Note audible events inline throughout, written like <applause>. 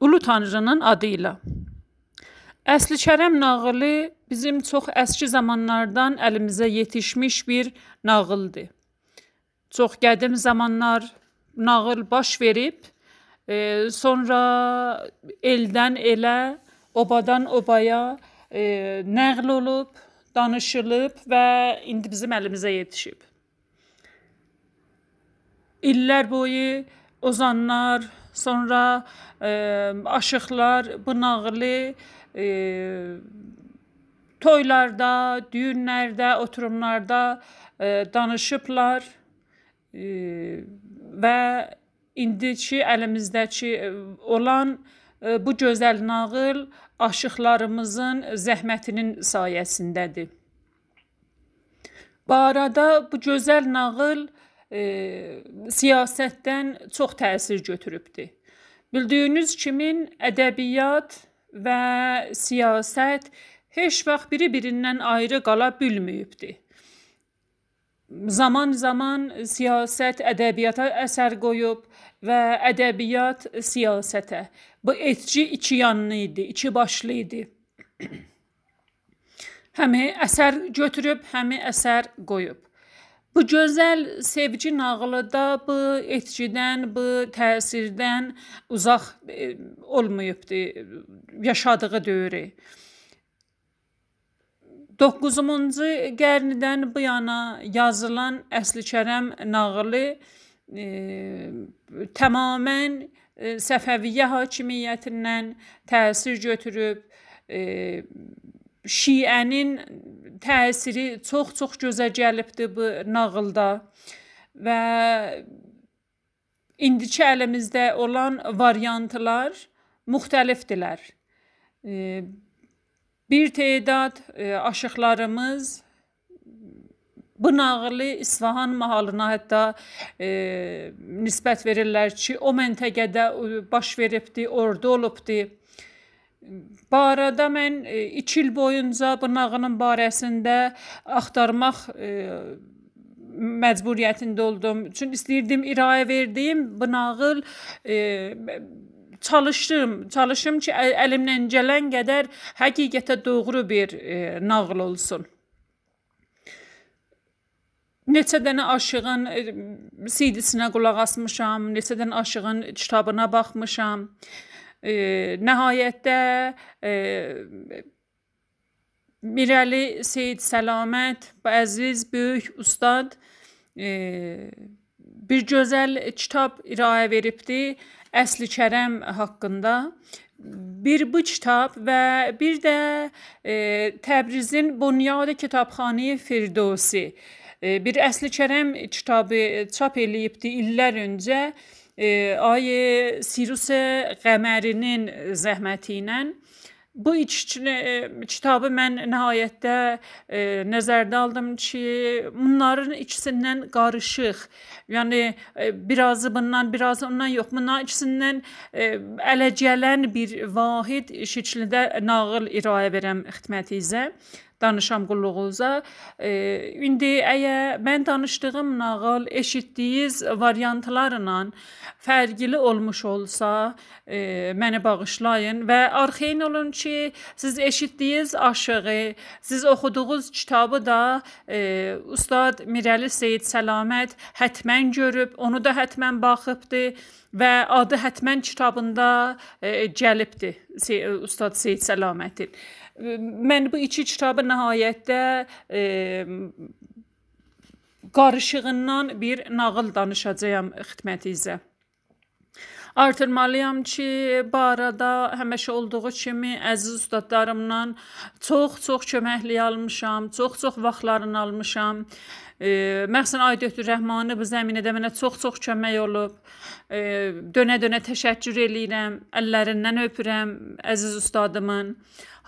Ulu Tanrının adı ilə. Əsli Kərəm nağılı bizim çox əski zamanlardan əlimizə yetişmiş bir nağıldır. Çox qədim zamanlar nağıl baş verib, e, sonra eldən elə, obadan obaya e, nəql olub, danışılıb və indi bizim əlimizə yetişib. İllər boyu ozanlar, sonra e, aşıqlar bu nağılı e, toylarda, düyünlərdə, oturumlarda e, danışıblar e, və indiki əlimizdəki olan e, bu gözəl nağıl aşıqlarımızın zəhmətinin sayəsindədir. Bu arada bu gözəl nağıl e, siyasətdən çox təsir götürübdür. Bildiyiniz kimi ədəbiyyat və siyasət heç vaxt biri-birindən ayrı qala bilməyibdi. Zaman-zaman siyasət ədəbiyyata əsər qoyub və ədəbiyyat siyasətə. Bu etki iki yanlı idi, iki başlı idi. <clears throat> həmi əsər götürüb, həmi əsər qoyub. Bu gözəl sevgi nağılı da bu etkidən, bu təsirdən uzaq e, olmayıbdı yaşadığı dövrü. 9-cu qərnidən bu yana yazılan Əsli Kərəm nağılı e, tamamilə e, Səfəviyyə hakimiyyətindən təsir götürüb, e, Şiənin təsiri çox-çox gözə gəlibdi bu nağılda və indiki əlimizdə olan variantlar müxtəlifdirlər. Bir tədad aşıqlarımız bu nağılı İsfahan mahalına hətta e, nisbət verirlər ki, o məntəqədə baş veribdi, orada olubdi. Bu arada mən 2 e, il boyunca bu nağılın barəsində axtarmaq e, məcburiyyətində oldum. Çünki istəyirdim irayə verdiyim bu nağıl e, çalışdım, çalışım ki, əlimdən gələn qədər həqiqətə doğru bir e, nağıl olsun. Neçə dənə aşığın CD-sinə qulaq asmışam, neçə dənə aşığın kitabına baxmışam. E, nəhayətdə e, Mirəli Seyid Səlamət, bu əziz böyük ustad e, bir gözəl kitab irayə veribdi Əsli Kərəm haqqında. Bir bu kitab və bir də e, Təbrizin Bunyad Kitabxanə Firdevsi e, bir Əsli Kərəm kitabı çap eləyibdi illər öncə e, ay Sirus Qəmərinin zəhməti ilə bu iki e, kitabı mən nəhayətdə e, nəzərdə aldım ki, bunların ikisindən qarışıq, yəni e, birazı bundan, birazı ondan yox, bunların ikisindən e, ələ gələn bir vahid şəkildə nağıl irayə verəm xidmətinizə danışam qulluğunuza. E, indi əgər mən danışdığım nağıl eşitdiyiniz variantlarla fərqli olmuş olsa, e, məni bağışlayın və arxeyin olun ki, siz eşitdiyiniz aşığı, siz oxuduğunuz kitabı da e, Ustad Mirəli Seyid Səlamət hətmən görüb, onu da hətmən baxıbdı və adı hətmən kitabında e, gəlibdi Ustad Seyid Səlamətin. Mən bu iki kitabı nəhayətdə e, qarışığından bir nağıl danışacağam xidmətinizə. Artırmalıyam ki, bu arada həmişə olduğu kimi əziz ustadlarımdan çox-çox köməklik almışam, çox-çox vaxtlarını almışam. E, Məxsən Aydötür Rəhmani bu zəminədə mənə çox-çox kömək olub. E, dönə-dönə təşəkkür eləyirəm, əllərindən öpürəm əziz ustadımın.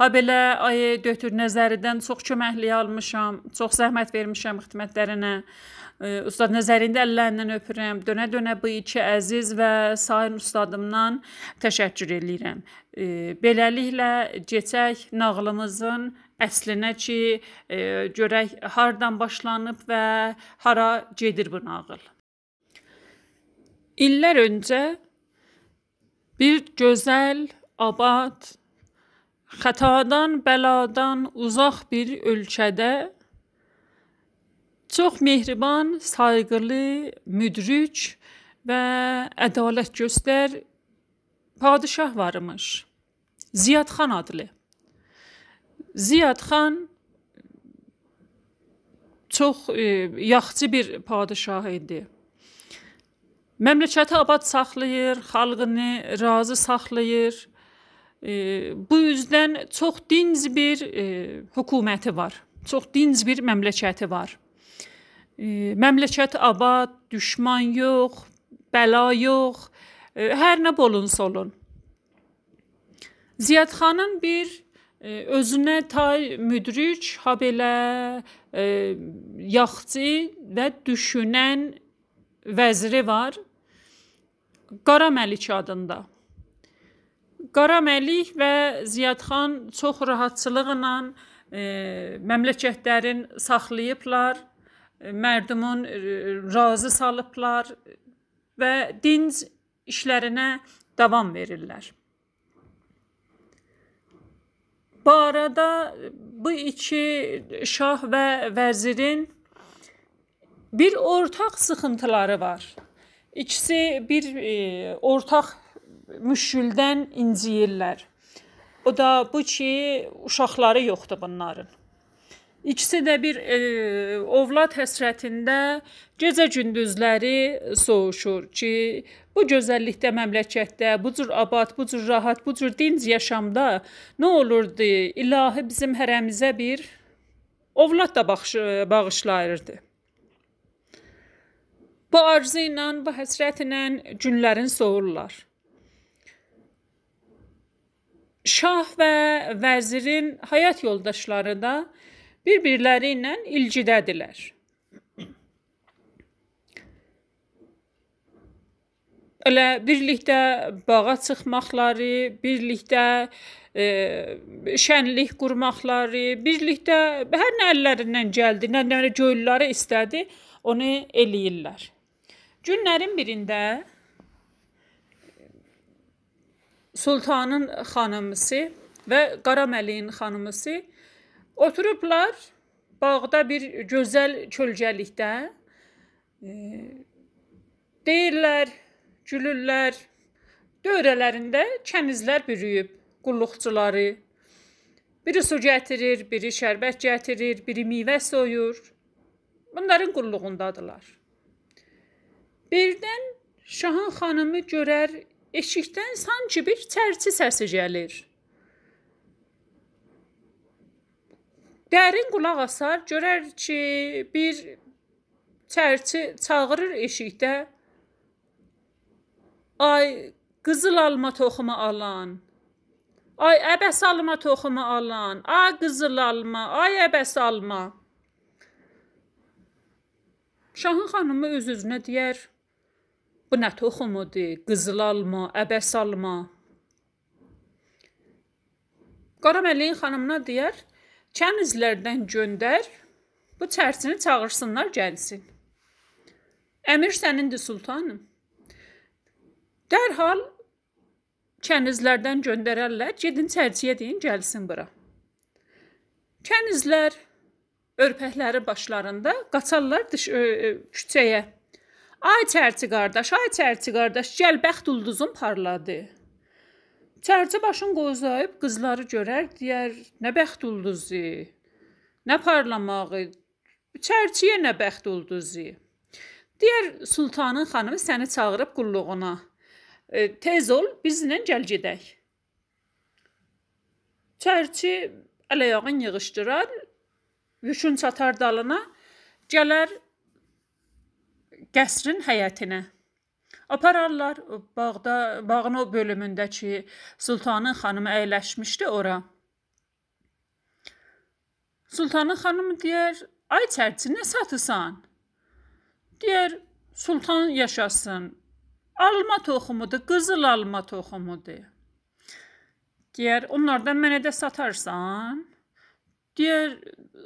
Ha belə ay Dötür Nəzəridən çox köməklik almışam, çox zəhmət vermişəm xidmətlərinə. Ustad Nəzərində əllərindən öpürəm. Dönə-dönə bu iki əziz və sair ustadımdan təşəkkür eləyirəm. Beləliklə keçək nağılımızın əslinə ki, görək hardan başlanıb və hara gedir bu nağıl. İllər öncə bir gözəl, abad, xətadan, bəladan uzaq bir ölkədə çox mehriban, sayğılı, müdrik və ədalətgöstər padişah var imiş. Ziyadxan adlı. Ziyadxan çox e, yaxşı bir padişah idi. Məmləkəti abad saxlayır, xalqını razı saxlayır. E, bu üzdən çox dinc bir e, hökuməti var. Çox dinc bir məmləkəti var. E, məmləkət abad, düşman yox, bəla yox, e, hər nə bolunsa olun. Ziyadxanın bir özünə tay müdrik, ha belə e, yaxçı və düşünən vəziri var. Qara Məlik adında. Qara Məlik və Ziyadxan çox rahatçılıqla e, məmləkətlərin saxlayıblar, e, mərdumun razı salıblar və dinc işlərinə davam verirlər. Bu arada bu iki şah və vəzirin bir ortaq sıxıntıları var. İkisi bir e, ortaq müşküldən inciyirlər. O da bu ki, uşaqları yoxdur bunların. İkisi də bir e, ovlad həsrətində gecə gündüzləri soğuşur ki, bu gözəllikdə məmləkətdə, bu cür abad, bu cür rahat, bu cür dinc yaşamda nə olurdu? İlahi bizim hərəmizə bir ovlad da bağış bağışlayırdı. Bu arzu ilə, bu həsrətlə günlərin soğurlar. Şah və vəzirin həyat yoldaşları da bir-birləri ilə ilgidədirlər. Elə birlikdə bağa çıxmaqları, birlikdə e, şənlik qurmaqları, birlikdə hər nə əllərindən gəldi, nə nə göyləri istədi, onu eləyirlər. Günlərin birində Sultanın xanımısı və Qaraməliyin xanımısı oturublar bağda bir gözəl kölgəlikdə e, deyirlər, gülürlər. Dövrələrində kənizlər bürüyüb, qulluqçuları. Biri su gətirir, biri şərbət gətirir, biri meyvə soyur. Bunların qulluğundadılar. Birdən Şahın xanımı görər eşikdən sanki bir çərçi səsi gəlir. Dərin qulaq asar, görər ki, bir çərçi çağırır eşikdə. Ay qızıl alma toxumu alan. Ay əbəs alma toxumu alan. Ay qızıl alma, ay əbəs alma. Şahın xanımı öz-özünə deyər: Bu nə toxumudur? Qızıl alma, əbəs alma. Qaraməliyin xanımına deyər, kənizlərdən göndər, bu çərçini çağırsınlar gəlsin. Əmir sənindir sultanım. Dərhal kənizlərdən göndərərlər, gedin çərçiyə deyin gəlsin bura. Kənizlər örpəkləri başlarında qaçarlar dış ə, ə, küçəyə. Ay çərçi qardaş, ay çərçi qardaş, gəl bəxt ulduzun parladı. Çərçi başın qozayıb qızları görər, deyər, nə bəxt ulduzu? Nə parlamağı? Çərçiyə nə bəxt ulduzu? Deyər sultanın xanımı səni çağırıb qulluğuna. E, tez ol, bizlə gəl gedək. Çərçi əl-ayağını yığışdırar, yükün çatar dalına, gələr qəsrin həyətinə. Apararlar bağda, bağın o bölümündə ki, sultanın xanımı əyləşmişdi ora. Sultanın xanımı deyər: "Ay çərçi, nə satırsan?" Deyər: "Sultan yaşasın. Alma toxumudur, qızıl alma toxumudur." Deyər: "Onlardan mənə də satarsan?" Deyər: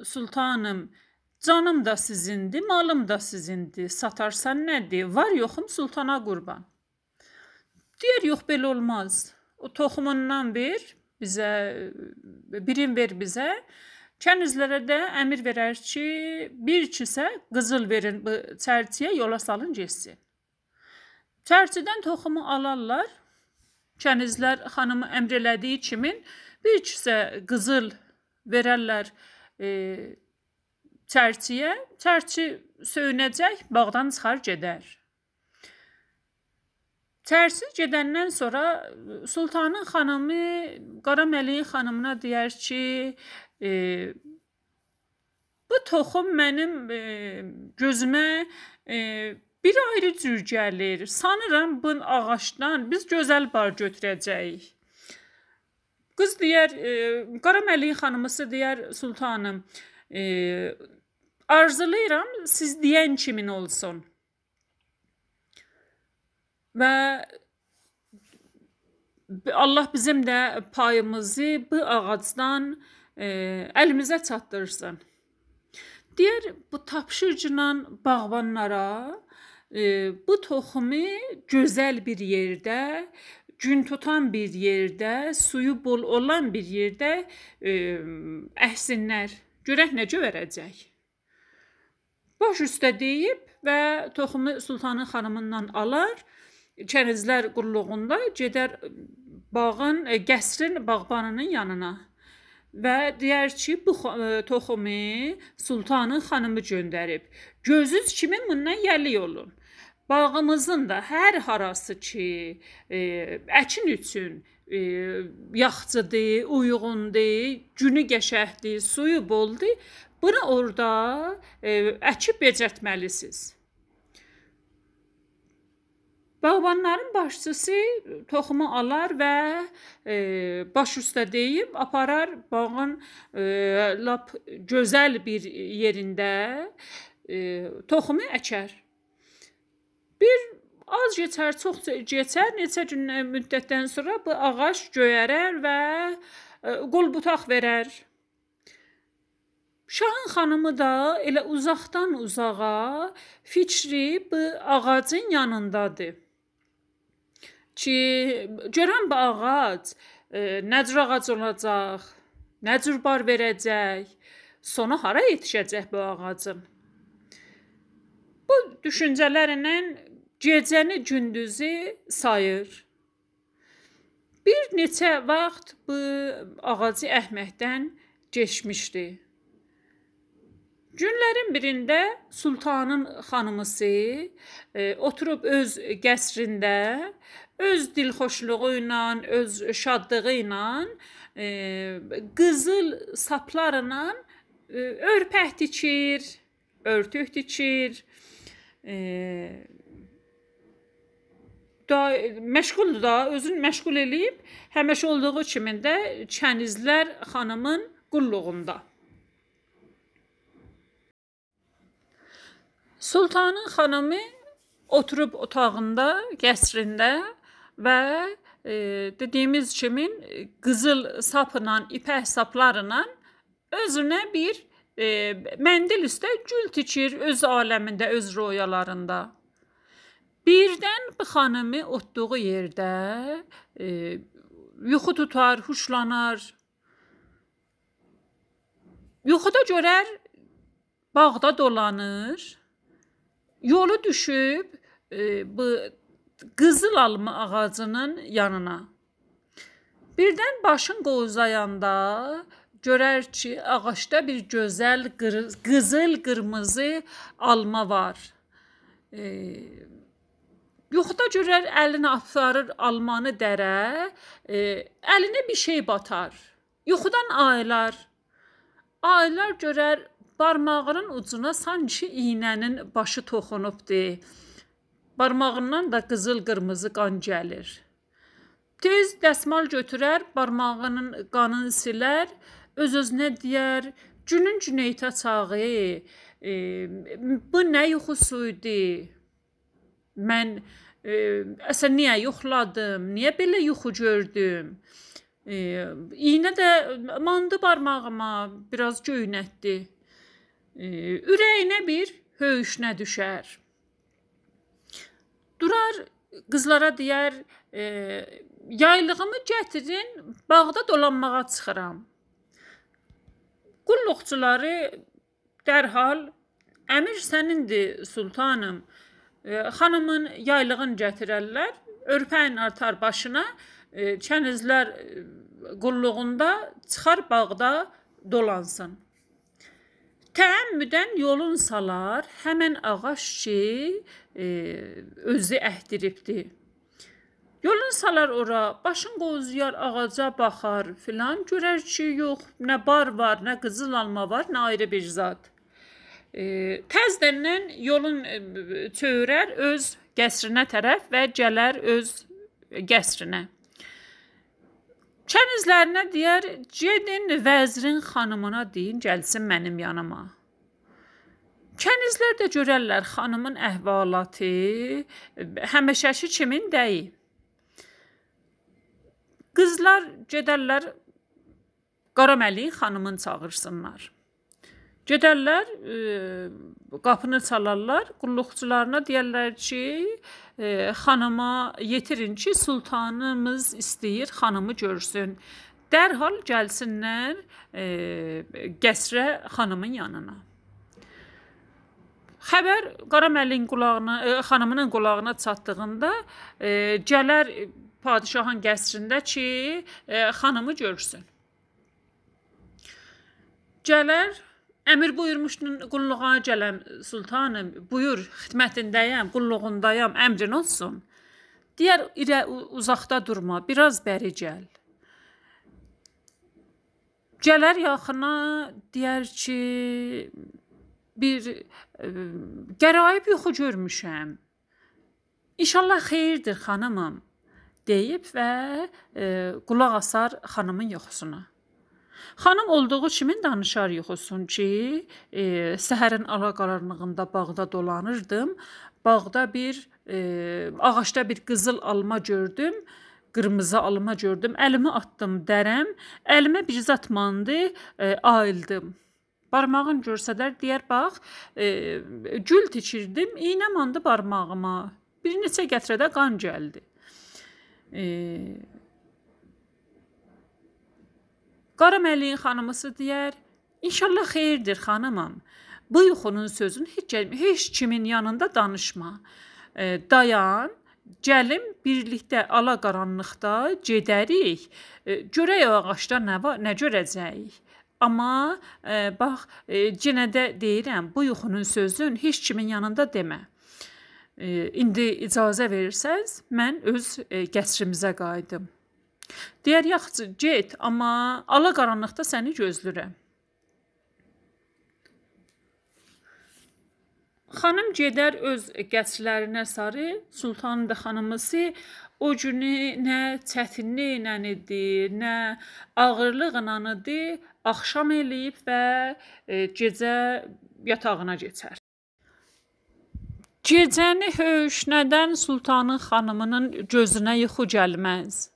"Sultanım, Canım da sizindir, malım da sizindir. Satarsan nədir? Var yoxum sultana qurban. Deyir, yox belə olmaz. O toxumundan ver bizə, birin ver bizə. Kənizlərə də əmir verər ki, bir kisə qızıl verin bu çərçiyə yola salın getsin. Çərçidən toxumu alarlar. Kənizlər xanımı əmr elədiyi kimi bir kisə qızıl verərlər e, çərçiyə. Çərçi söyünəcək, bağdan çıxar gedər. Çərçi gedəndən sonra sultanın xanımı Qara Məliyin xanımına deyər ki, e, bu toxum mənim e, gözümə e, bir ayrı cür gəlir. Sanıram bu ağacdan biz gözəl bar götürəcəyik. Qız deyər, e, Qara Məliyin xanımısı deyər sultanım, e, arzulayıram siz deyən kimin olsun. Və Allah bizim də payımızı bu ağacdan e, əlimizə çatdırsın. Deyər bu tapşırıcla bağbanlara e, bu toxumu gözəl bir yerdə, gün tutan bir yerdə, suyu bol olan bir yerdə e, əhsinlər. Görək necə verəcək. Baş üstə deyib və toxumu sultanın xanımından alar kənizlər qulluğunda gedər bağın, e, qəsrin bağbanının yanına və deyər ki, bu e, toxumu sultanın xanımı göndərib. Gözünüz kimi bundan yəli olun. Bağımızın da hər harası ki, e, əkin üçün e, yaxçıdır, uyğundur, günü qəşəngdir, suyu boldur. Bunu orada e, əkib becərtməlisiniz. Bağbanların başçısı toxumu alar və e, baş üstə deyib aparar bağın e, lap gözəl bir yerində e, toxumu əkər. Bir az keçər, çox keçər, neçə gün müddətdən sonra bu ağac göyərər və e, qol butaq verər. Şahın xanımı da elə uzaqdan uzağa fikri bu ağacın yanındadır ki, görən bu ağac e, nə cür ağac olacaq, nə cür bar verəcək, sona hara yetişəcək bu ağacın. Bu düşüncələrlə gecəni gündüzü sayır. Bir neçə vaxt bu ağacı əhməkdən keçmişdi. Günlərin birində sultanın xanımısı e, oturub öz qəsrində öz dilxoşluğu ilə, öz şadlığı ilə e, qızıl saplarla e, örpək tikir, örtük tikir. E, da məşğuldur da, özünü məşğul eləyib, həmişə olduğu kimi də Çənizlər xanımın qulluğunda. Sultanın xanımı oturub otağında, qəsrində və e, dediyimiz kimi qızıl sapla, ipək saplarla özünə bir e, məndil üstə gül tikir öz aləmində, öz royalarında. Birdən bu xanımı otduğu yerdə e, yuxu tutar, huşlanar. Yuxuda görər bağda dolanır. Yolu düşüb e, bu qızıl alma ağacının yanına. Birdən başın qovzayanda görər ki, ağacda bir gözəl qızıl qırmızı alma var. E, yuxuda görər əlini aparır almanı dərə, e, əlinə bir şey batar. Yuxudan aylar. Aylar görər barmağının ucuna sanki iynənin başı toxunubdu. Barmağından da qızıl-qırmızı qan gəlir. Tez dəsmal götürər, barmağının qanını silər, öz-özünə deyər: "Günün Cüneytə çağı, e, bu nə yuxusu idi? Mən e, əsən niyə yuxladım? Niyə belə yuxu gördüm?" E, iynə də mandı barmağıma, biraz göynətdi. Ürəyinə bir höyüşnə düşər. Durar qızlara deyər, e, yaylığımı gətirin, bağda dolanmağa çıxıram. Qulluqçuları dərhal Əmir sənindir, sultanım. E, xanımın yaylığını gətirərlər, örpəyin artar başına, e, kənizlər e, qulluğunda çıxar bağda dolansın. Təəmmüdən yolun salar, həmən ağac ki, e, özü əhdiribdi. Yolun salar ora, başın qozuyar, ağaca baxar filan, görər ki, yox, nə bar var, nə qızıl alma var, nə ayrı bir zat. E, təzədən yolun e, çöyrər öz qəsrinə tərəf və gələr öz qəsrinə. Kənizlərinə deyər, gedin vəzirin xanımına deyin, gəlsin mənim yanıma. Kənizlər də görərlər xanımın əhvalatı həmişəki kimin deyil. Qızlar gedərlər Qaraməlik xanımın çağırsınlar. Gedərlər, e, qapını çalarlar, qulluqçularına deyirlər ki, e, xanıma yetirin ki, sultanımız istəyir xanımı görsün. Dərhal gəlsinlər e, qəsrə xanımın yanına. Xəbər Qaraməlin qulağına, e, xanımının qulağına çatdığında e, gələr padşahın qəsrində ki, e, xanımı görsün. Gələr Əmir buyurmuşdun qulluğa gələm sultanım, buyur, xidmətindəyəm, qulluğundayam, əmrin olsun. Deyər, irə uzaqda durma, biraz bəri gəl. Gələr yaxına, deyər ki, bir ə, qəraib yuxu görmüşəm. İnşallah xeyirdir xanımım deyib və ə, qulaq asar xanımın yuxusuna. Xanım olduğu kimi danışar yuxusun ki, e, səhərin ala-qaranlığında bağda dolanırdım. Bağda bir e, ağacda bir qızıl alma gördüm qırmızı alma gördüm. Əlimi atdım dərəm. Əlimə bir zat mandı, e, ayıldım. Barmağın görsədər deyər bax, e, gül tikirdim, iynə mandı barmağıma. Bir neçə qətrədə qan gəldi. E, Qara Məliyin xanımısı deyər: "İnşallah xeyirdir, xanımım. Bu yuxunun sözünü heç heç kimin yanında danışma. E, dayan, gəlim birlikdə ala qaranlıqda gedərik. E, görək o ağacda nə var, nə görəcəyik." Amma e, bax, e, yenə də deyirəm, bu yuxunun sözün heç kimin yanında demə. E, indi icazə verirsəz, mən öz e, qəsrimizə qayıdım. Deyər yaxşı, get, amma ala qaranlıqda səni gözləyirəm. Xanım gedər öz qəsrlərinə sarı, sultanın da xanımısı o günü nə çətinliklə idi, nə ağırlıqla idi, axşam eləyib və e, gecə yatağına keçər. Gecəni höşnədən sultanın xanımının gözünə yuxu gəlməz.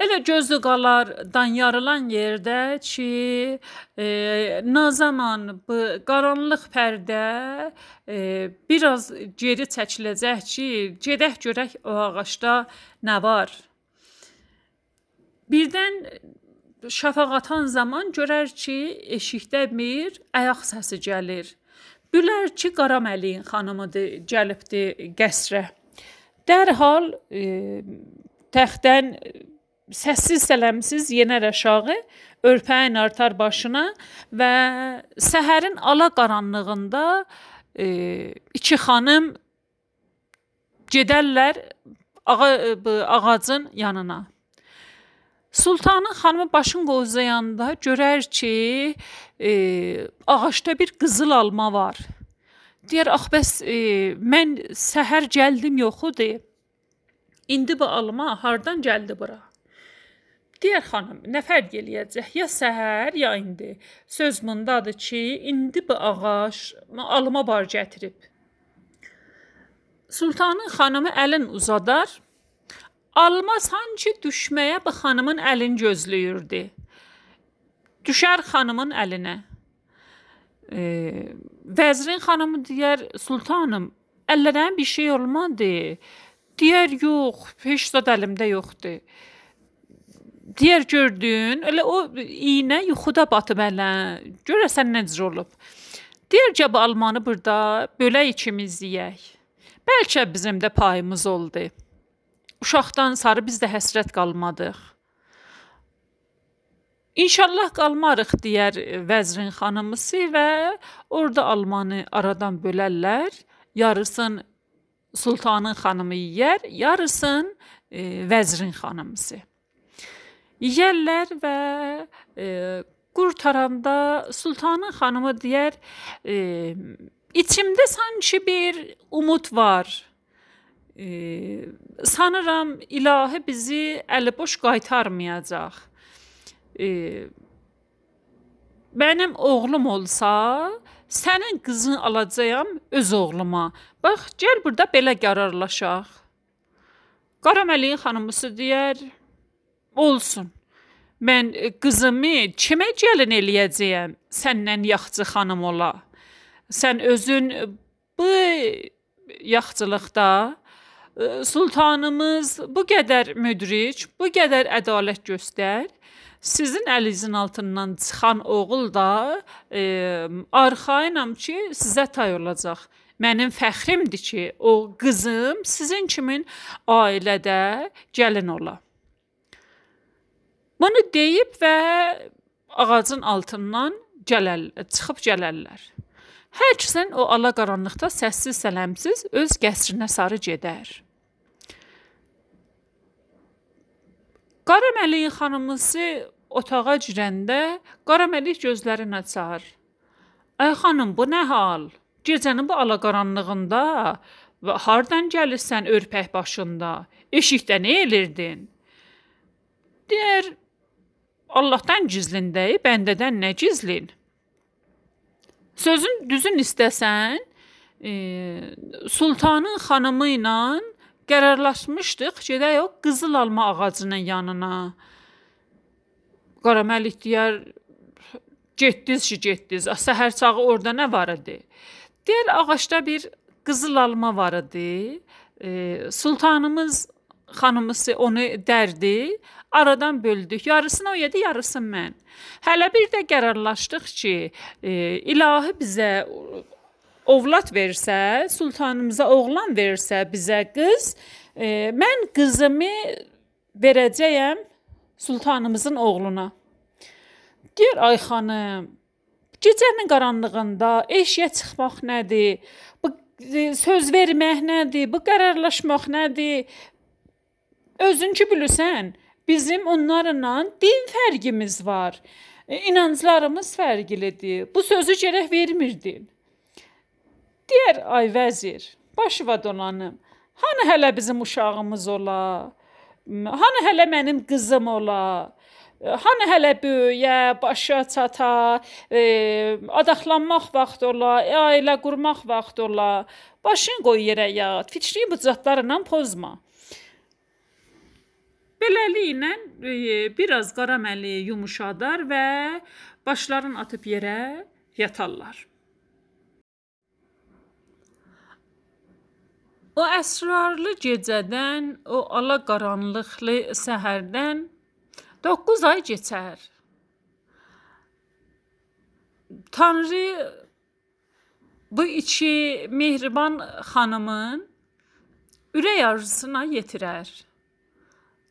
Elə gözü qalar dan yarılan yerdə ki, e, nə zaman bu qaranlıq pərdə e, biraz geri çəkiləcək ki, gedək görək o ağacda nə var. Birdən şafaq atan zaman görər ki, eşikdə bir ayaq səsi gəlir. Bilər ki, Qaraməliyin xanımıdır, gəlibdi qəsrə. Dərhal e, təxtdən səssiz sələmsiz yenər aşağı, örpəyin artar başına və səhərin ala qaranlığında e, iki xanım gedərlər ağa, ağacın yanına. Sultanın xanımı başın qozlayanda görər ki, e, ağacda bir qızıl alma var. Deyər, ax bəs e, mən səhər gəldim yoxudur. İndi bu alma hardan gəldi bura? Deyər xanım, nə fərq eləyəcək? Ya səhər, ya indi. Söz bundadır ki, indi bu ağac alıma bar gətirib. Sultanın xanımı əlin uzadar. Alma sanki düşməyə bu xanımın əlini gözləyirdi. Düşər xanımın əlinə. E, vəzirin xanımı deyər, sultanım, əllərə bir şey olmadı. Deyər, yox, heç zad əlimdə yoxdur. Deyər gördün, elə o iynə yuxuda batıb hələ. Görəsən necə olub. Ki, bu almanı burada bölək ikimiz yeyək. Bəlkə bizim də payımız oldu. Uşaqdan sarı biz də həsrət qalmadıq. İnşallah qalmarıq deyər vəzrin xanımısı və orada almanı aradan bölərlər. Yarısın sultanın xanımı yeyər, yarısın e, vəzrin xanımısı. Yeyərlər və e, qurtaranda sultanın xanımı deyər, e, içimdə sanki bir umud var. E, sanıram ilahi bizi əliboş qaytarmayacaq e, mənim oğlum olsa, sənin qızını alacağam öz oğluma. Bax, gəl burada belə qərarlaşaq. Qaraməliyin xanımısı deyər, olsun. Mən qızımı kimə gəlin eləyəcəyəm? Səndən yaxçı xanım ola. Sən özün bu yaxçılıqda sultanımız bu qədər müdrik, bu qədər ədalət göstər sizin əlinizin altından çıxan oğul da e, arxayınam ki, sizə tay olacaq. Mənim fəxrimdir ki, o qızım sizin kimin ailədə gəlin ola. Bunu deyib və ağacın altından gələr, çıxıb gələrlər. Hər kəsin o ala qaranlıqda səssiz sələmsiz öz qəsrinə sarı gedər. Qaraməlik xanımısı otağa girəndə Qaraməlik gözlərini açar. Ay xanım, bu nə hal? Gecənin bu alaqaranlığında və hardan gəlirsən örpək başında? Eşikdə nə edirdin? Deyər, Allahdan gizlində, bəndədən nə gizlin? Sözün düzün istəsən, e, sultanın xanımı ilə qərarlaşmışdıq, gedək o qızıl alma ağacının yanına. Qaraməlik deyər, getdiniz ki, getdiniz. Səhər çağı orada nə var idi? Deyər ağacda bir qızıl alma var idi. E, sultanımız xanımısı onu dərdi, aradan böldük. Yarısını o yedi, yarısını mən. Hələ bir də qərarlaşdıq ki, e, ilahi bizə ovlad versə, sultanımıza oğlan versə bizə qız, e, mən qızımı verəcəyəm sultanımızın oğluna. Deyir ay xanım, gecənin qaranlığında eşiyə çıxmaq nədir? Bu e, söz vermək nədir? Bu qərarlaşmaq nədir? Özünki bilirsən, bizim onlarla din fərqimiz var. E, inanclarımız fərqlidir. Bu sözü gərək vermirdin. Deyər ay vəzir, başıva dolanım. Hani hələ bizim uşağımız ola? Hani hələ mənim qızım ola? Hani hələ böyüyə, başa çata, e, adaxlanmaq vaxtı ola, ailə qurmaq vaxtı ola. Başın qoy yerə yat, fikri bucaqlarından pozma. Beləliklə e, biraz qaraməli yumuşadar və başlarını atıb yerə yatarlar. O əsrarlı gecədən, o ala qaranlıqlı səhərdən 9 ay keçər. Tanrı bu iki mehriban xanımın ürək arzusuna yetirər.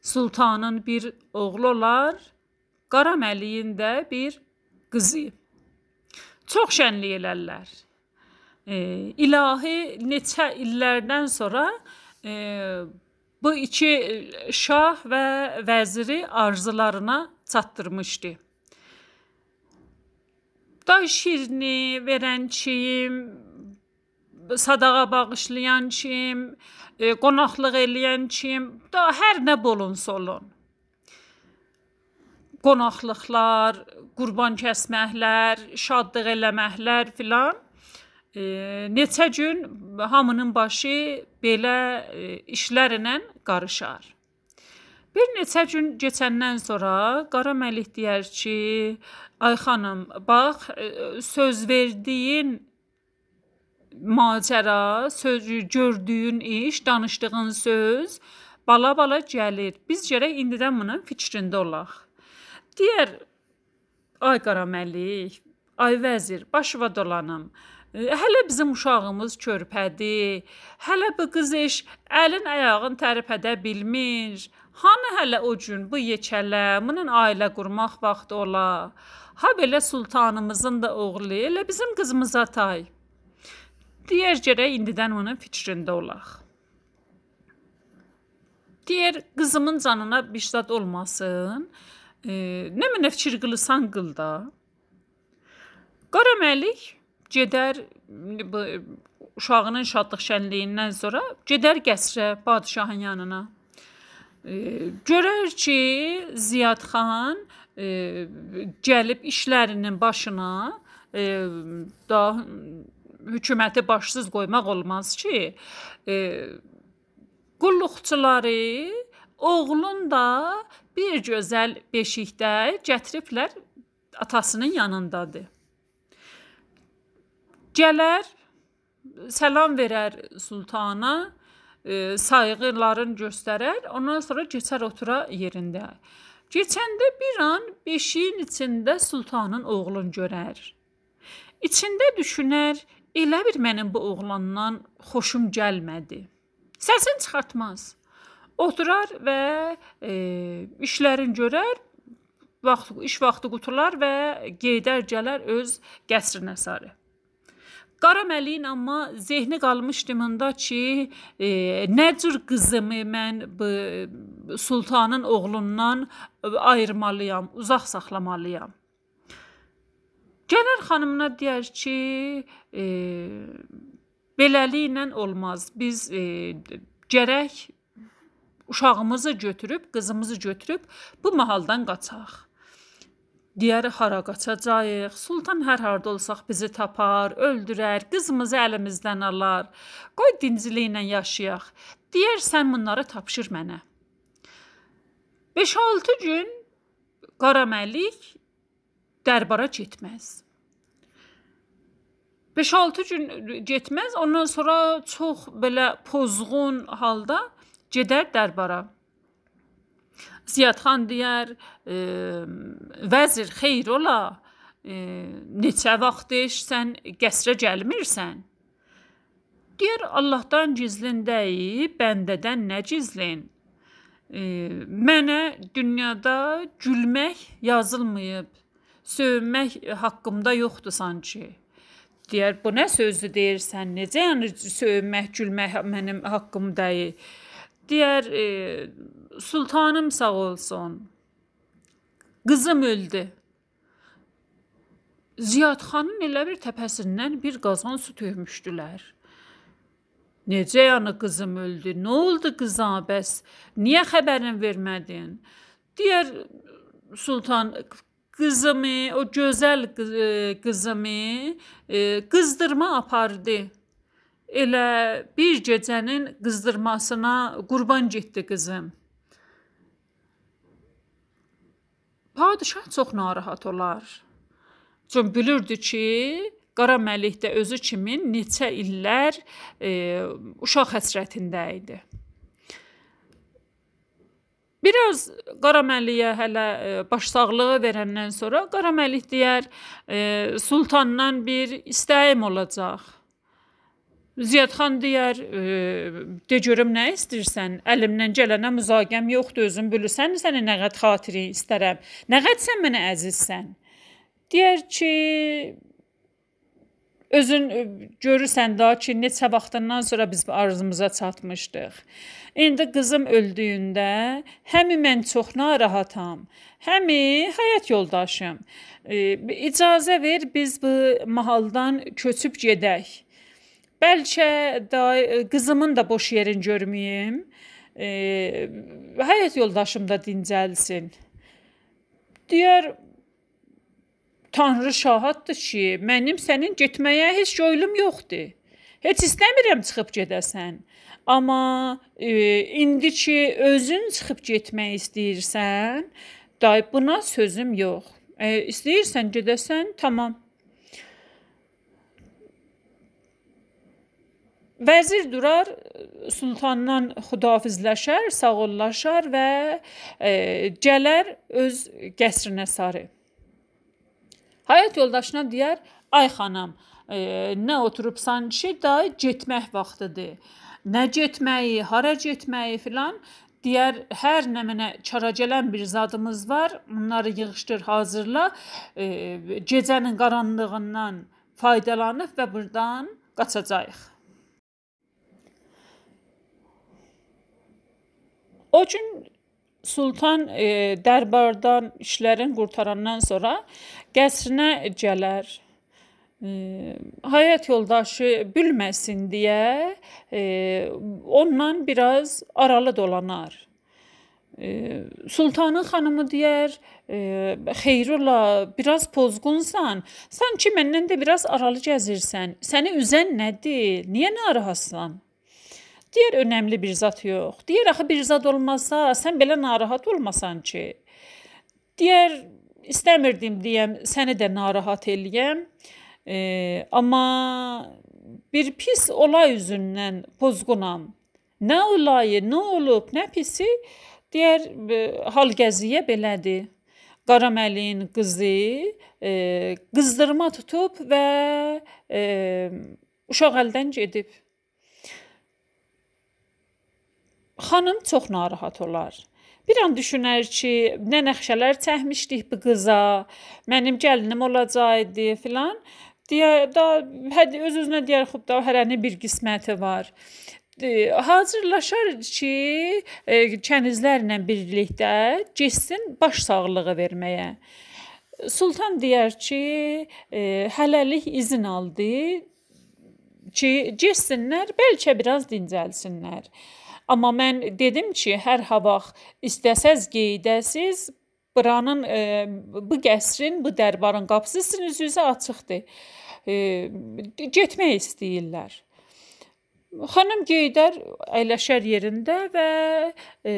Sultanın bir oğlu olar, Qaraməliyin də bir qızı. Çox şənlik elərlər e, ilahi neçə illərdən sonra e, bu iki şah və vəziri arzularına çatdırmışdı. Da şirini verən kim, sadağa bağışlayan kim, e, qonaqlıq eləyən kim, da hər nə bolunsa olun. Qonaqlıqlar, qurban kəsməklər, şadlıq eləməklər filan e, neçə gün hamının başı belə e, işlərlə qarışar. Bir neçə gün keçəndən sonra Qara Məlik deyər ki, ay xanım, bax e, söz verdiyin macəra, söz gördüyün iş, danışdığın söz bala-bala gəlir. Biz gərək indidən bunun fikrində olaq. Digər ay qaraməlik, ay vəzir, başıva dolanım. Hələ bizim uşağımız körpədir. Hələ bu qız iş əlin ayağın tərpədə bilmir. Hanı hələ o gün bu yekələ, bunun ailə qurmaq vaxtı ola. Ha belə sultanımızın da oğlu, elə bizim qızımıza tay. Digər gərək indidən onun fikrində olaq. Deyir, qızımın canına bir zad olmasın. E, nə mənə fikir qılırsan qıl da. Qara Məlik gedər bu uşağının şadlıq şənliyindən sonra gedər qəsrə, padşahın yanına. E, görər ki, Ziyad xan e, gəlib işlərinin başına e, da hökuməti başsız qoymaq olmaz ki, e, qulluqçuları oğlun da bir gözəl beşikdə gətiriblər atasının yanındadır. Gələr, salam verər sultana, e, sayğılarını göstərər, ondan sonra keçər otura yerində. Keçəndə bir an beşiyin içində sultanın oğlunu görər. İçində düşünər, elə bir mənim bu oğlandan xoşum gəlmədi. Səsini çıxartmaz. Oturar və e, işlərini görər, vaxt iş vaxtı qutular və gedər gələr öz qəsrinə sarı. Qara Məliyin amma zehni qalmışdı mında ki, e, nə cür qızımı mən bu sultanın oğlundan ayırmalıyam, uzaq saxlamalıyam. Gələr xanımına deyər ki, e, beləliklə olmaz. Biz e, gərək uşağımızı götürüb, qızımızı götürüb bu mahaldan qaçaq. Deyər hara qaçacağıq? Sultan hər harda olsaq bizi tapar, öldürər, qızımızı əlimizdən alar. Qoy dincliklə yaşayaq. Deyər sən bunları tapşır mənə. 5-6 gün Qara Məlik dərbara getməz. 5-6 gün getməz, ondan sonra çox belə pozğun halda gedər dərbara. Ziyadxan deyər, e, vəzir xeyr ola, e, neçə vaxtdır sən qəsrə gəlmirsən? Deyər Allahdan gizlin deyil, bəndədən nə gizlin? E, mənə dünyada gülmək yazılmayıb söyünmək haqqımda yoxdur sanki. Deyər, bu nə sözdür deyirsən? Necə yəni söyünmək, gülmək mənim haqqım deyil? Deyər, e, sultanım sağ olsun. Qızım öldü. Ziyadxanın elə bir təpəsindən bir qazan su tökmüşdülər. Necə yəni qızım öldü? Nə oldu qıza bəs? Niyə xəbərin vermədin? Deyər Sultan qızımı, o gözəl qızımı e, qızdırma apardı. Elə bir gecənin qızdırmasına qurban getdi qızım. Padişah çox narahat olar. Çünki bilirdi ki, Qara Məlik də özü kimi neçə illər e, uşaq həsrətində idi. Biraz Qaraməliyə hələ e, başsağlığı verəndən sonra Qaraməlik deyər, e, sultandan bir istəyim olacaq. Ziyadxan deyər, e, de görüm nə istəyirsən? Əlimdən gələnə müzaqəm yoxdur, özün bilirsən, səni nə qəd xatiri istərəm. Nə qəd sən mənə əzizsən? Deyər ki, özün görürsən da ki, neçə vaxtından sonra biz arzumuza çatmışdıq. İndi qızım öldüyündə həmi mən çox narahatam, həmi həyat yoldaşım. E, icazə ver biz bu mahaldan köçüb gedək. Bəlkə da qızımın da boş yerini görməyim. E, həyat yoldaşım da dincəlsin. Deyər Tanrı şahaddır ki, mənim sənin getməyə heç yoylum yoxdur. Heç istəmirəm çıxıb gedəsən. Amma e, indi ki özün çıxıb getmək istəyirsən, day buna sözüm yox. E, istəyirsən gedəsən, tamam. Vəzir durar, sultandan xudahafizləşər, sağollaşar və e, gələr öz qəsrinə sarı. Həyat yoldaşına deyər: "Ay xanım, e, nə oturubsan ki, day getmək vaxtıdır. Nə getməyi, hara getməyi filan?" Deyər: "Hər nə mənə çara gələn bir zadımız var. Bunları yığışdır, hazırla. E, gecənin qaranlığından faydalanıb və burdan qaçacağıq." O gün Sultan e, dərbardan işlərini qurtarandan sonra qəsrinə gələr. E, həyat yoldaşı bilməsin deyə e, onunla biraz aralı dolanar. E, Sultanın xanımı deyər, e, "Xeyrola, biraz pozğunsan. Sanki məndən də biraz aralı gəzirsən. Səni üzən nədir? Niyə narahatsan?" Deyər önəmli bir zat yox. Deyər axı bir zat olmasa, sən belə narahat olmasan ki. Deyər istəmirdim deyəm, səni də narahat eləyəm. E, amma bir pis olay üzündən pozğunam. Nə olayı, nə olub, nə pisi? Deyər e, hal gəziyə belədir. Qaraməliyin qızı e, qızdırma tutub və e, uşaq əldən gedib. Xanım çox narahat olar. Bir an düşünər ki, nə nəxşələr çəkmişdik bu qıza, mənim gəlinim olacaqdı filan. Deyə da həd öz-özünə deyər, xub da hərənin bir qisməti var. Hazırlaşar ki, e, kənizlərlə birlikdə getsin baş sağlığı verməyə. Sultan deyər ki, e, hələlik izin aldı ki, getsinlər, bəlkə biraz dincəlsinlər. Amma mən dedim ki, hər ha vaxt istəsəz qeydəsiz buranın e, bu qəsrin, bu dərbarın qapısı sizin üzünüzə açıqdır. E, getmək istəyirlər. Xanım Geydər əyləşər yerində və e,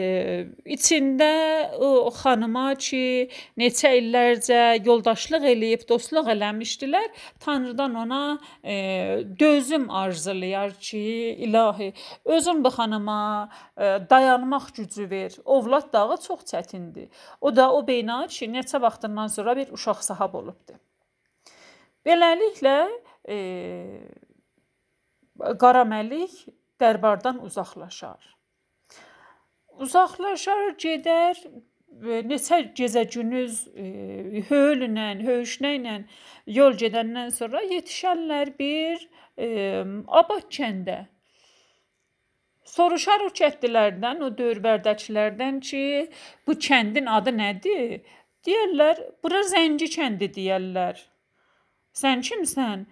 içində o xanıma ki, neçə illərcə yoldaşlıq eləyib, dostluq eləmişdilər, Tanrıdan ona e, dözüm arzulayar ki, ilahi, özün bu xanıma e, dayanmaq gücü ver. Ovlad dağı çox çətindir. O da o beyna ki, neçə vaxtından sonra bir uşaq sahab olubdu. Beləliklə, e, Qaraməlik dərbardan uzaqlaşar. Uzaqlaşar, gedər neçə gecə-gündüz e, höyllə, höyüşnəklə yol gedəndən sonra yetişərlər bir e, abad kəndə. Soruşar o kəndlilərdən, o dövrbərdəkilərdən ki, bu kəndin adı nədir? Deyirlər, bura Zəngi kəndi deyirlər. Sən kimsən?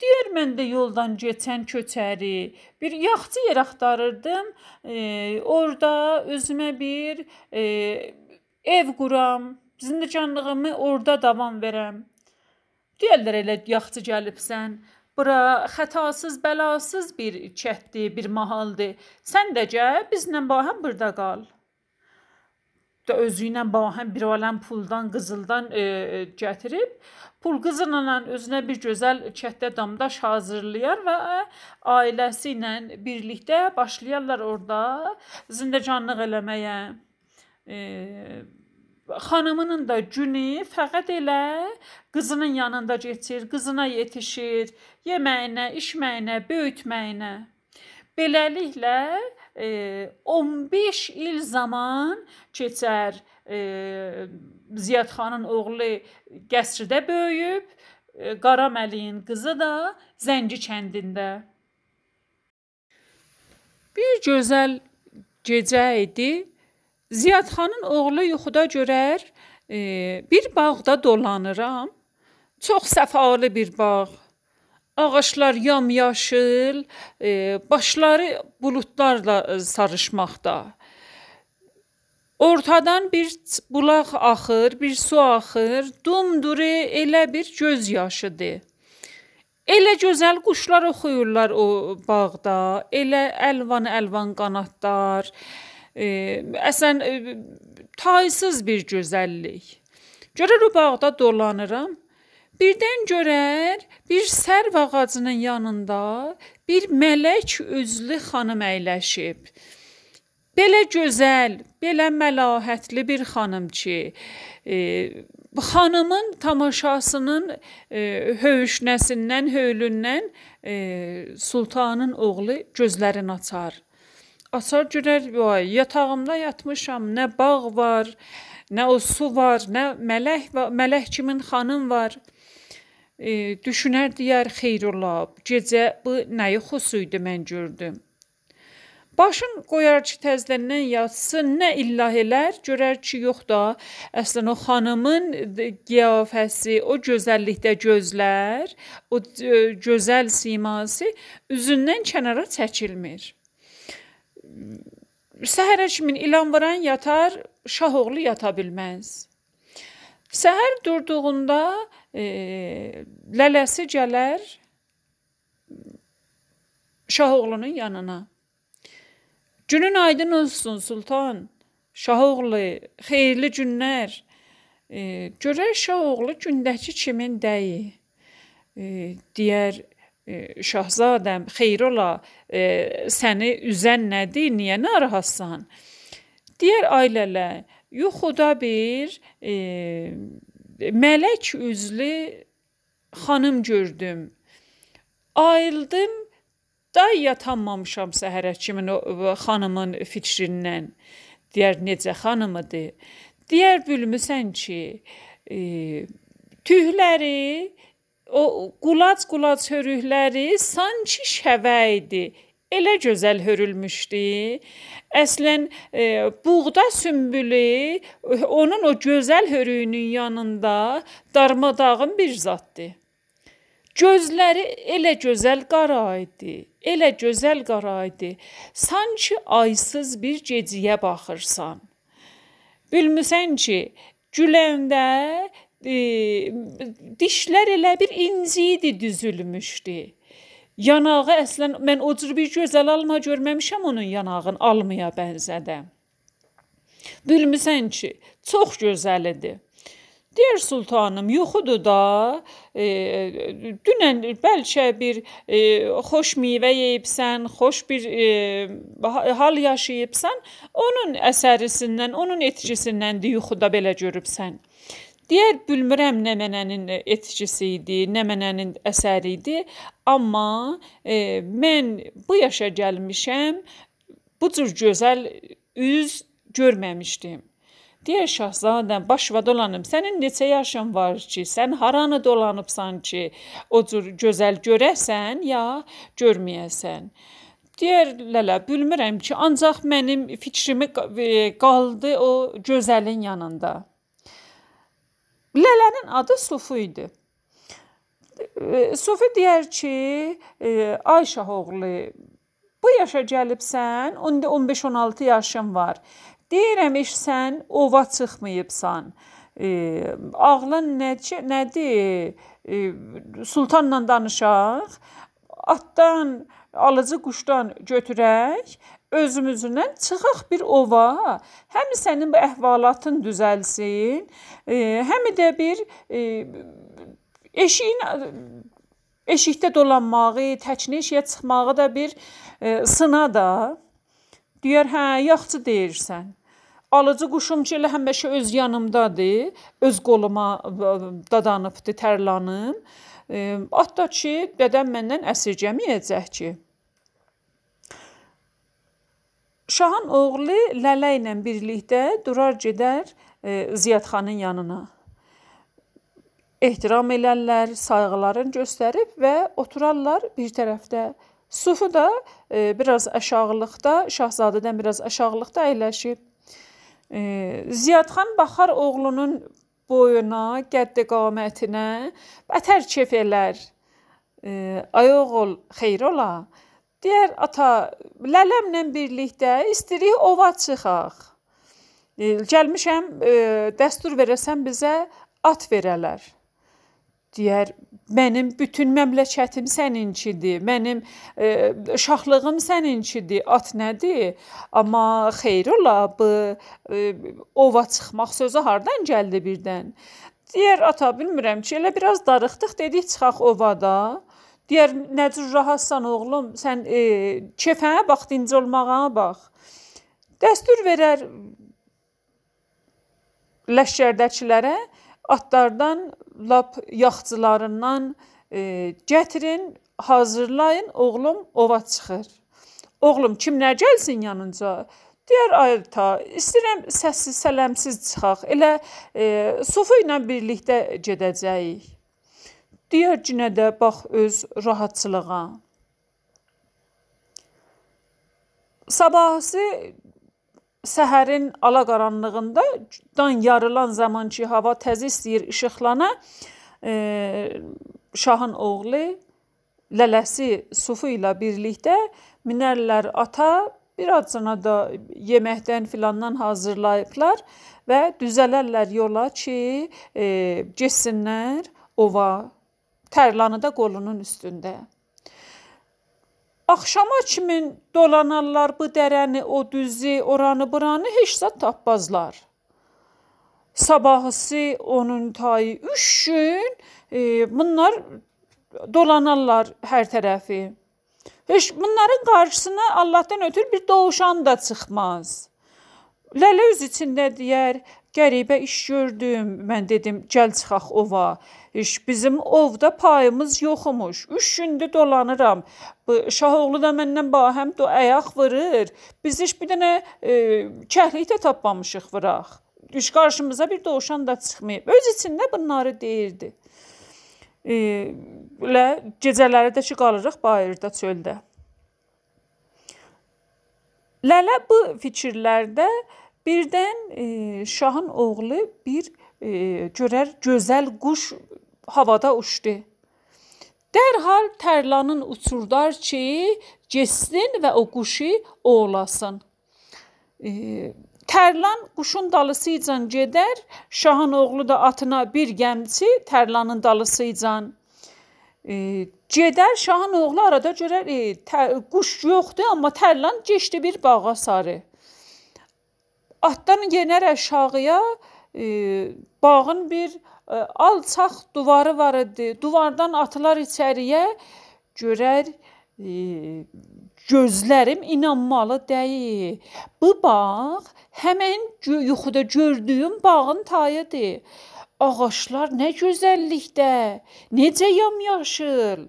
Deyir mən də yoldan keçən köçəri bir yaxçı yer axtarırdım. E, orada özümə bir e, ev quram, zindicanlığımı orada davam verəm. Deyirlər elə yaxçı gəlibsən. Bura xətasız, bəlasız bir kənddir, bir mahaldır. Sən də gəl, bizlə bahəm burada qal da özü ilə bahəm bir aləm puldan, qızıldan e, e, gətirib, pul qızılla özünə bir gözəl kətdə damdaş hazırlayar və ailəsi ilə birlikdə başlayarlar orada zindecanlıq eləməyə. E, xanımının da günü fəqət elə qızının yanında keçir, qızına yetişir, yeməyinə, içməyinə, böyütməyinə. Beləliklə 15 il zaman keçər. Ziyad xanın oğlu qəsrdə böyüyüb, Qara Məliyin qızı da Zəngi kəndində. Bir gözəl gecə idi. Ziyad xanın oğlu yuxuda görər, e, bir bağda dolanıram. Çox səfalı bir bağ. Ağaclar yamyaşıl, e, başları buludlarla e, sarışmaqda. Ortadan bir bulaq axır, bir su axır, dumduru elə bir göz yaşıdır. Elə gözəl quşlar oxuyurlar o bağda, elə əlvan-əlvan qanadlar. E, əsən e, taysız bir gözəllik. Görür o bağda dolanıram. Birdən görər, bir sərv ağacının yanında bir mələk üzlü xanım əyləşib. Belə gözəl, belə məlahətli bir xanım ki, e, xanımın tamaşasının e, höyüşnəsindən, höylündən e, sultanın oğlu gözlərini açar. Açar görər, vay, yatağımda yatmışam, nə bağ var, nə o su var, nə mələk var, mələk kimin xanım var. E, düşünər deyər, xeyrullah, gecə bu nəyi xusuydu mən gördüm. Başın qoyar ki, təzədən yatsın, nə illah elər, görər ki, yox da, əslən o xanımın qiyafəsi, o gözəllikdə gözlər, o gözəl siması üzündən kənara çəkilmir. Səhərə kimi ilan vuran yatar, şah oğlu yata bilməz. Səhər durduğunda e, lələsi gələr şah oğlunun yanına. Günün aydın olsun sultan. Şahoğlu, xeyirli günlər. E, görək Şahoğlu gündəki kimin dəyi? E, deyər e, Şahzadəm, xeyir ola, e, səni üzən nədir? Niyə narahatsan? Deyər ailələ, yuxuda bir e, mələk üzlü xanım gördüm. Ayıldım, Da yatanmamışam səhərə kimin o xanımın fikrindən. Deyər necə xanımıdır? Deyər bilmirsən ki, e, tüyləri o qulac-qulac hörükləri sanki şəvə idi. Elə gözəl hörülmüşdü. Əslən e, buğda sümbülü onun o gözəl hörüyünün yanında darmadağın bir zaddır. Gözləri elə gözəl qara idi, elə gözəl qara idi. Sanki aysız bir gecəyə baxırsan. Bilmirsən ki, güləndə e, dişlər elə bir inci idi düzülmüşdü. Yanağı əslən mən o cür bir gözəl alma görməmişəm onun yanağın almaya bənzədə. Bilmirsən ki, çox gözəl idi. Deyir sultanım, yuxudur da. E, dünən bəlkə bir e, xoş meyvə yeyibsən, xoş bir e, hal yaşayıbsan, onun əsərisindən, onun etkisindən yuxuda belə görübsən. Deyər bilmirəm nə mənənin etkisi idi, nə mənənin əsəri idi, amma e, mən bu yaşa gəlmişəm, bu cür gözəl üz görməmişdim. Deyə şahzadəm, başva dolanım. Sənin neçə yaşın var ki, sən haranı dolanıbsan ki, o cür gözəl görəsən ya görməyəsən. Deyər lələ, bilmirəm ki, ancaq mənim fikrimi qaldı o gözəlin yanında. Lələnin adı Sufu idi. Sufi deyər ki, ay şah oğlu, bu yaşa gəlibsən, 15-16 yaşın var. Deyirəm iş sən ova çıxmayıbsan. E, ağlın necə nədir? E, sultanla danışaq. Atdan, alıcı quşdan götürək, özümüzdən çıxaq bir ova. Həm sənin bu əhvalatın düzəlsin, e, həm də bir e, eşiyin eşikdə dolanmağı, təknə eşiyə çıxmağı da bir e, sına da. Deyər, hə, yaxşı deyirsən. Alıcı quşum ki, elə həmişə öz yanımdadır, öz qoluma dadanıbdı tərlanım. Hətta ki, dədəm məndən əsirgəməyəcək ki. Şahın oğlu Lələ ilə birlikdə durar gedər e, Ziyadxanın yanına. Ehtiram elərlər, sayğılarını göstərib və oturarlar bir tərəfdə. Sufu da e, biraz aşağılıqda, Şahzadədən biraz aşağılıqda əyləşib. E, Ziyadxan baxar oğlunun boyuna, qəddi-qamətinə, bətər kef elər. E, ay oğul, xeyir ola. Deyər ata, lələmlə birlikdə istirik ova çıxaq. E, gəlmişəm, e, dəstur verəsən bizə at verələr deyər mənim bütün məmləkətim səninkidir. Mənim e, şahlığım səninkidir. At nədir? Amma xeyr ola bu e, ova çıxmaq sözü hardan gəldi birdən? Deyər ata bilmirəm ki, elə biraz darıxdıq, dedik çıxaq ovada. Deyər nə cür rahatsan oğlum, sən e, kefənə bax, dinc olmağa bax. Dəstur verər ləşkərdəkilərə atlardan lap yaxçılarından e, gətirin, hazırlayın, oğlum ova çıxır. Oğlum kimlər gəlsin yanınca? Deyər ay ata, istəyirəm səssiz, sələmsiz çıxaq. Elə e, Sofu ilə birlikdə gedəcəyik. Deyər cinə də bax öz rahatçılığa. Sabahısı səhərin alaqaranlığında dan yarılan zaman ki, hava təzə istəyir işıqlana, e, şahın oğlu lələsi Sufu ilə birlikdə minərlər ata Birazcana da yeməkdən filandan hazırlayıblar və düzələrlər yola ki, e, getsinlər ova. Tərlanı da qolunun üstündə. Axşama kimi dolanarlar bu dərəni, o düzü, oranı, buranı heç zət tapmazlar. Sabahısı onun tayı 3 gün e, bunlar dolanarlar hər tərəfi. Heç bunların qarşısına Allahdan ötürü bir dovşan da çıxmaz. Lələ öz içində deyər, qəribə iş gördüm. Mən dedim, gəl çıxaq ova. Heç bizim ovda payımız yoxmuş. 3 gündür dolanıram. Bu Şahoğlu da məndən bahəm do ayaq vurur. Biz heç bir dənə e, kəhlik də tapmamışıq vıraq. Düş qarşımıza bir dovşan da çıxmayıb. Öz içində bunları deyirdi ilə gecələri də ki qalırıq bayırda çöldə. Lələ bu fikirlərdə birdən e, şahın oğlu bir e, görər gözəl quş havada uçdu. Dərhal tərlanın uçurdar ki, getsin və o quşu oğlasın. E, Tərlan quşun dalısıyla gedər, şahın oğlu da atına bir gəmçi tərlanın dalısıyla e, gedər. Şahın oğlu arada görər, e, tər, quş yoxdur, amma tərlan keçdi bir bağa sarı. Atdan yenər aşağıya, e, bağın bir e, alçaq divarı var idi. Divardan atılar içəriyə görər e, gözlərim inanmalı deyil. Bu bağ həmin yuxuda gördüyüm bağın tayıdır. Ağaclar nə gözəllikdə, necə yamyaşıl.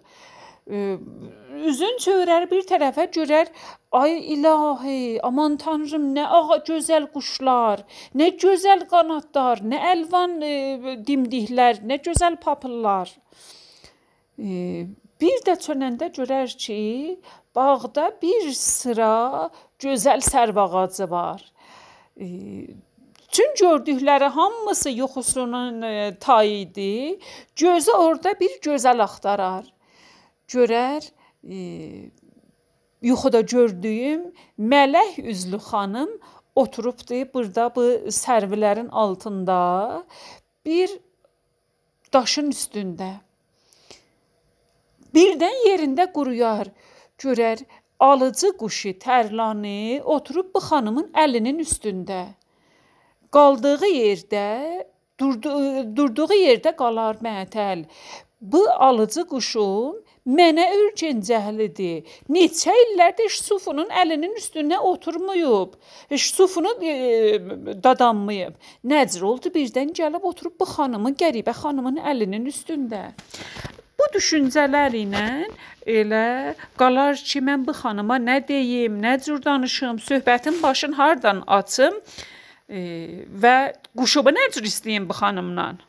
Üzün çevirər bir tərəfə görər, ay ilahi, aman tanrım nə ağa gözəl quşlar, nə gözəl qanadlar, nə əlvan e, dimdiklər, nə gözəl papıllar. E, bir də çönəndə görər ki, bağda bir sıra gözəl sərv ağacı var. Tüm gördükləri hamısı yuxusunun e, tayı idi. Gözü orada bir gözəl axtarar. Görər, e, yuxuda gördüyüm mələk üzlü xanım oturubdu burada bu sərvilərin altında bir daşın üstündə. Birdən yerində quruyar. Görər, alıcı quşu Tərlani oturub bu xanımın əlinin üstündə. Qaldığı yerdə, durduğu, durduğu yerdə qalar məətəl. Bu alıcı quşum mənə ürkəncəhlidir. Neçə illərdir Sufunun əlinin üstünə oturmayıb. Heç Sufunu e, dadanmayıb. Nəcr oldu birdən gəlib oturub bu xanımın, qəribə xanımın əlinin üstündə. Bu düşüncələr ilə elə qalar ki, mən bu xanıma nə deyim, nə cür danışım, söhbətin başın hardan açım e, və quşubu nə cür istəyim bu xanımdan.